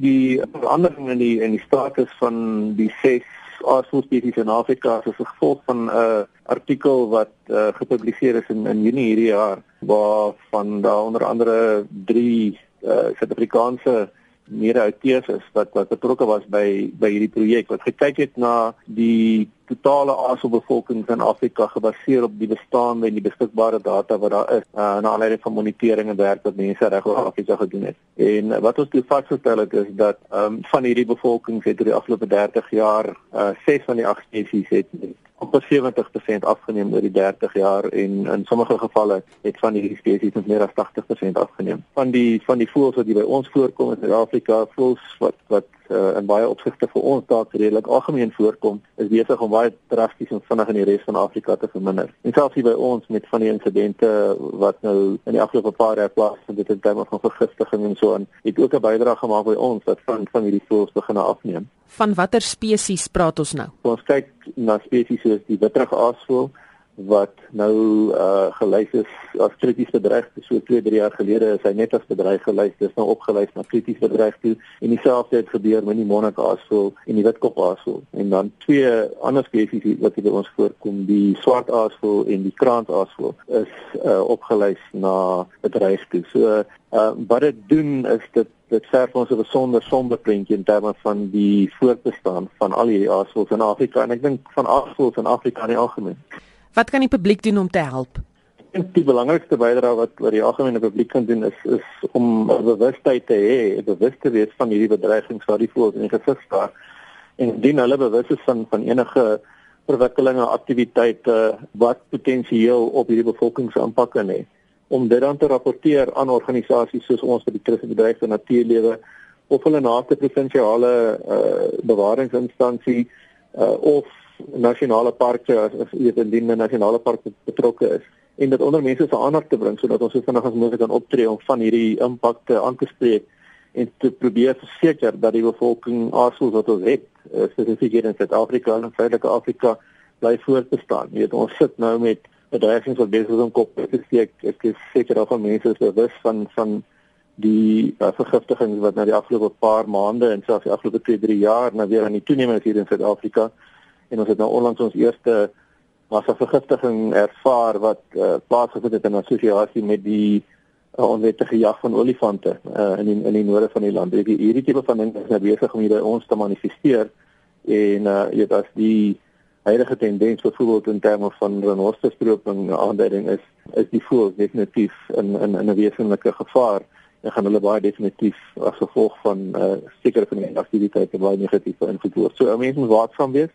Die verandering in die in die status van die ses aardvoëlspesies in Afrika is as gevolg van 'n uh, artikel wat uh, gepubliseer is in in Junie hierdie jaar waar van daar onder andere 3 uh, Suid-Afrikaanse mede-auteurs is wat wat betrokke was by by hierdie projek wat gekyk het na die totale aasbevolking in Afrika gebaseer op die bestaande en die beskikbare data wat daar is uh, na aanleiding van monitering en werk wat mense reg oor Afrika gedoen het. En wat ons toe vasgestel het is dat um, van hierdie bevolking het oor die afgelope 30 jaar uh, 6 van die 8 spesies het op 70% afgeneem oor die 30 jaar en in sommige gevalle het van hierdie spesies met meer as 80% afgeneem. Van die van die voëls wat hier by ons voorkom in Suid-Afrika, voëls wat wat uh, in baie opsigte vir ons dalk redelik algemeen voorkom, is besig om baie drasties en vinnig in die res van Afrika te verminder. En selfs hier by ons met van die insidente wat nou in die afgelope paar jaar plaasvind dit in terme van vergiftiging en so aan, het ook 'n bydrae gemaak by ons dat van van hierdie voëls begin afneem. Van watter spesies praat ons nou? Ons kyk na spesies soos die witterige aasvoël, wat nou uh gelys is as krities bedreig. So 2 3 jaar gelede is hy net as bedreig gelys. Dis nou opgelys na krities bedreig toe. En dieselfde het gebeur met die monarch aasvoël en die witkop aasvoël en dan twee ander spesies wat hier by ons voorkom. Die swart aasvoël en die kraant aasvoël is uh opgelys na bedreig toe. So uh wat dit doen is dit dit verf ons 'n besonder somber prentjie in terme van die voortbestaan van al hierdie aasvoëls in Afrika. En ek dink van aasvoëls in Afrika in die algemeen Wat kan die publiek doen om te help? En die belangrikste bydrae wat wat die algemene publiek kan doen is is om bewustheid te hê, bewus te wees van hierdie bedreigings wat die voels in gesig staar en indien hulle bewus is van van enige verwikkelinge, aktiwiteite wat potensieel op hierdie bevolking se impak kan hê om dit dan te rapporteer aan organisasies soos ons vir die Kristelike vir Natuurlewe of hulle naaste provinsiale uh, bewaringsinstansie uh, of nasionale parke as as weet indien 'n nasionale park betrokke is en dit onder mense se aandag te bring sodat ons so vinnig as moontlik kan optree om van hierdie impakte aan te spreek en te probeer verseker dat die bevolking asoos wat ons het eh, spesifiek in Suid-Afrika en Suidelike Afrika bly voortbestaan. Jy weet ons sit nou met bedreigings wat besig is om kop te steek. Ek is seker dat van mense is bewus van van die uh, vergiftigings wat na die afgelope paar maande en selfs die afgelope 2, 3 jaar nou weer aan die toename hier in Suid-Afrika en ons het nou onlangs ons eerste massa vergiftiging ervaar wat uh, plaasgevind het in assosiasie met die uh, onwettige jag van olifante uh, in die, in die noorde van die land. Hierdie hierdie tipe van ding is nou besig om hier by ons te manifesteer en uh, jy weet as die huidige tendens byvoorbeeld in terme van renosterstroping aanduiding is is die voël definitief in in in 'n wesenlike gevaar en gaan hulle baie definitief as gevolg van uh, sekere van die aktiwiteite baie negatief beïnvloed word. So mense moet waaksaam wees